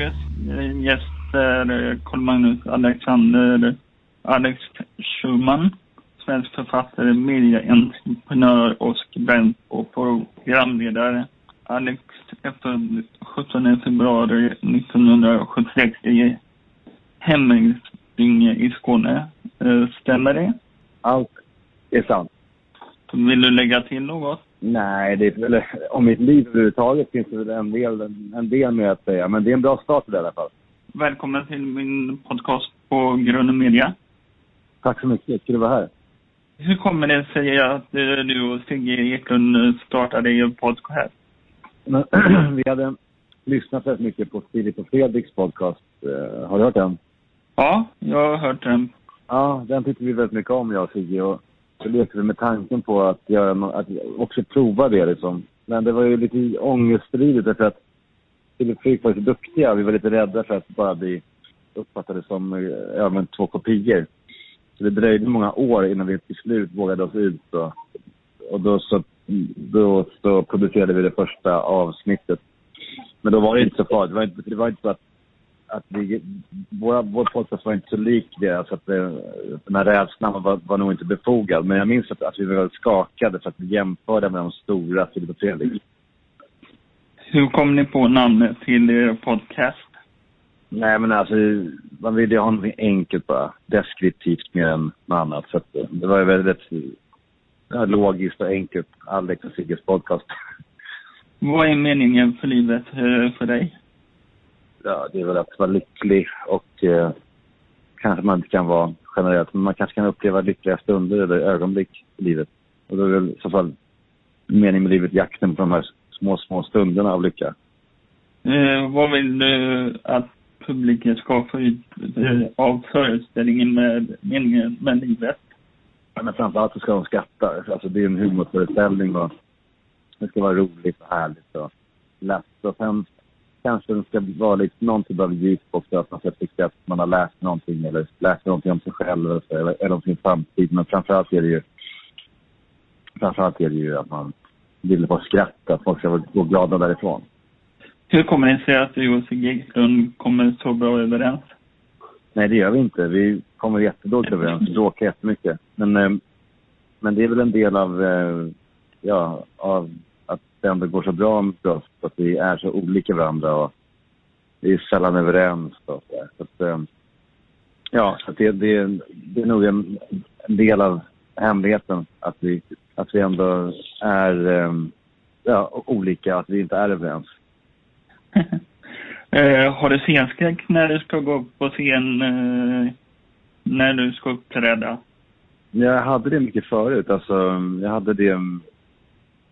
Dagens gäst är Carl-Magnus Alexander Alex Schulman, svensk författare, medieentreprenör och skribent och programledare. Alex är född 17 februari 1976 i Hemmingsbynge i Skåne. Eh, Stämmer det? Allt är sant. Vill du lägga till något? Nej, det är väl, om mitt liv överhuvudtaget finns det väl en del, en del med att säga. Men det är en bra start i alla fall. Välkommen till min podcast på Grön Media. Tack så mycket. Kul att vara här. Hur kommer det sig att eh, du och Sigge Eklund startade er podcast? Men, vi hade lyssnat väldigt mycket på Filip och Fredriks podcast. Eh, har du hört den? Ja, jag har hört den. Ja, den tyckte vi väldigt mycket om, jag och Sigge. Och så lekte vi med tanken på att, göra att också prova det liksom. Men det var ju lite ångeststridigt därför att Filip och var så duktiga. Vi var lite rädda för att bara bli uppfattade som eh, ja, men två kopior. Så det dröjde många år innan vi till slut vågade oss ut. Och, och då, så, då så producerade vi det första avsnittet. Men då var det inte så farligt. Det var inte, det var inte så att, att vi, våra, vår podcast var inte så lik deras. Så att det, den här rädslan var, var nog inte befogad. Men jag minns att, att vi var väldigt skakade för att vi jämförde med de stora Filip och Fredrik. Hur kom ni på namnet till er podcast? Nej, men alltså man ville ju ha något enkelt bara. Deskriptivt mer än något annat. Så att, det var ju väldigt ja, logiskt och enkelt. Alex och Sigges podcast. Vad är meningen för livet eh, för dig? Ja, det är väl att vara lycklig och eh, kanske man inte kan vara generellt, men man kanske kan uppleva lyckliga stunder eller ögonblick i livet. Och då är väl i så fall meningen med livet jakten på de här små, små stunderna av lycka. Eh, vad vill du att publiken ska få ut eh, av föreställningen med meningen med livet? Ja, men framförallt så ska de skratta. Alltså det är en humorföreställning och det ska vara roligt och härligt och lätt. Och sen kanske det ska vara liksom någon typ av djup också, att man ska tycka att man har läst någonting eller läst någonting om sig själv eller, så, eller, eller om sin framtid. Men framförallt är det ju framförallt är det ju att man vill bara skratta, att folk ska gå glada därifrån. Hur kommer det sig att du och Sigge Eklund kommer så bra överens? Nej, det gör vi inte. Vi kommer jättedåligt överens. Vi bråkar jättemycket. Men, eh, men det är väl en del av, eh, ja, av att det ändå går så bra med oss. Att vi är så olika varandra och vi är sällan överens. Och så, så att, eh, ja, så det, det, det är nog en, en del av hemligheten att vi, att vi ändå är ja, olika, att vi inte är överens. eh, har du scenskräck när du ska gå upp på scen, eh, när du ska uppträda? Jag hade det mycket förut. Alltså, jag hade det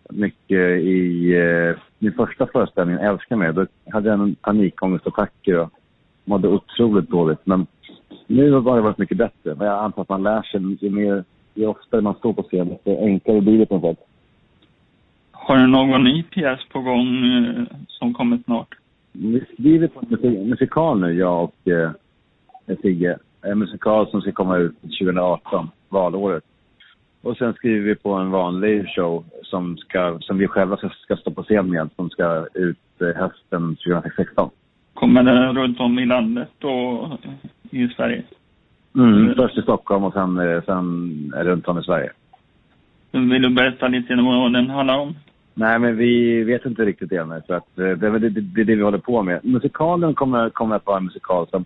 mycket i eh, min första föreställning, Älska mig. Då hade jag en panikångestattacker och mådde otroligt dåligt. Men nu har det varit mycket bättre. Jag antar att man lär sig ju mer, ju oftare man står på scen, desto enklare blir det på något sätt. Har du någon ny pjäs på gång eh, som kommer snart? Vi skriver på en musikal nu, jag och eh, Sigge. En musikal som ska komma ut 2018, valåret. Och sen skriver vi på en vanlig show som, ska, som vi själva ska, ska stå på scen med, som ska ut eh, hösten 2016. Kommer den runt om i landet och i Sverige? Mm, först i Stockholm och sen, eh, sen runt om i Sverige. Vill du berätta lite om vad den handlar om? Nej, men vi vet inte riktigt än. För att, det, är det, det, det, vi håller på med. Musikalen kommer, kommer att vara en musikal som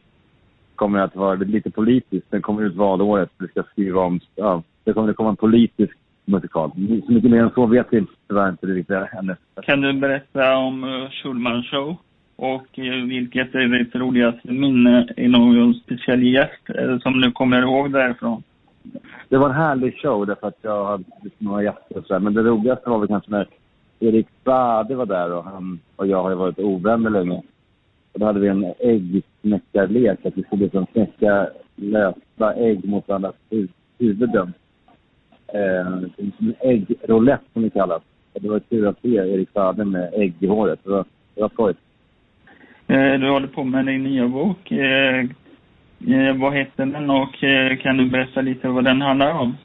kommer att vara lite politisk. Den kommer ut valåret. Vi ska skriva om... Ja, det kommer att komma en politisk musikal. Så mycket mer än så vet vi tyvärr inte riktigt ännu. Kan du berätta om uh, Schulman Show? Och uh, vilket är ditt roligaste minne i någon speciell gäst uh, som du kommer ihåg därifrån? Det var en härlig show därför att jag hade några gäster och så Men det roligaste var väl kanske när Erik Bade var där och han och jag har ju varit ovänner länge. Och då hade vi en äggsnäckarlek, att vi skulle liksom snäcka lösa ägg mot varandras huvuden. Eh, en äggroulette som det kallas. Det var tur att se Erik Bade med ägg i håret. Det var, det var skojigt. Eh, du håller på med din nya bok. Eh, vad heter den och kan du berätta lite vad den handlar om?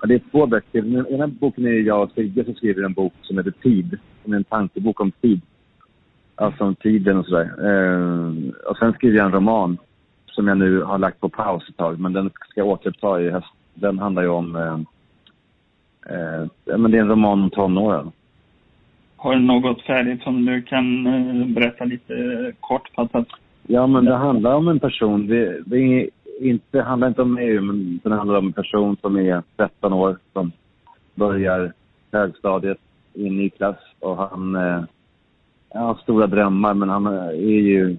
Ja, det är två böcker. Den ena boken är jag och Sigge som skriver en bok som heter Tid. Som är en tankebok om tid. Alltså om tiden och sådär. Och sen skriver jag en roman som jag nu har lagt på paus ett tag, men den ska jag återuppta i höst. Den handlar ju om... Eh, eh, men det är en roman om tonåren. Har du något färdigt som du kan eh, berätta lite kortfattat? Ja, men det handlar om en person. Det, det är inte, handlar inte om mig, men det handlar om en person som är 13 år som börjar högstadiet i en ny klass och han eh, har stora drömmar men han är ju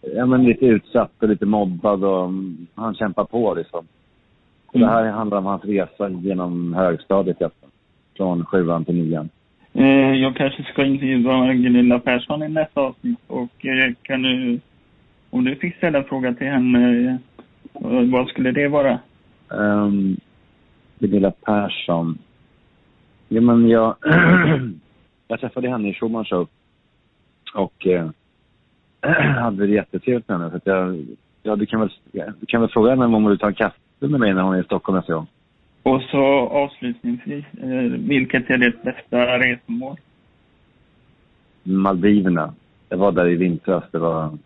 ja, men lite utsatt och lite mobbad och han kämpar på liksom. Så. Det här handlar om hans resa genom högstadiet alltså, från sjuan till nian. Eh, jag kanske ska intervjua Gunilla Persson i nästa avsnitt och eh, kan du, om du fick ställa en fråga till henne, eh, vad skulle det vara? Um, Gunilla Persson. Ja, men jag, jag träffade henne i Schumann Show och eh, hade det jättetrevligt med henne. Så att jag, ja, du, kan väl, du kan väl fråga henne om hon vill ta en kaffe med mig när hon är i Stockholm nästa gång. Och så avslutningsvis, eh, vilket är ditt bästa resmål? Maldiverna. Jag var där i vintras. Det var,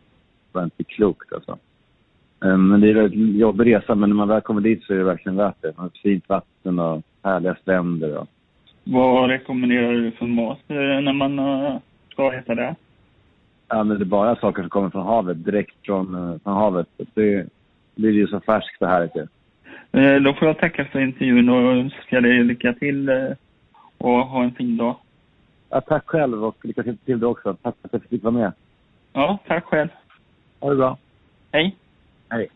var inte klokt alltså. Eh, men det är en jobbig resa, men när man väl kommer dit så är det verkligen värt det. Man har fint vatten och härliga stränder. Och... Vad rekommenderar du för mat eh, när man ska äta där? Ja, men det är bara saker som kommer från havet, direkt från, från havet. Det blir ju så färskt och härligt. Eh, då får jag tacka för intervjun och önska dig lycka till eh, och ha en fin dag. Ja, tack själv och lycka till till dig också. Tack för att jag fick vara med. Ja, tack själv. Ha det bra. Hej. Hej.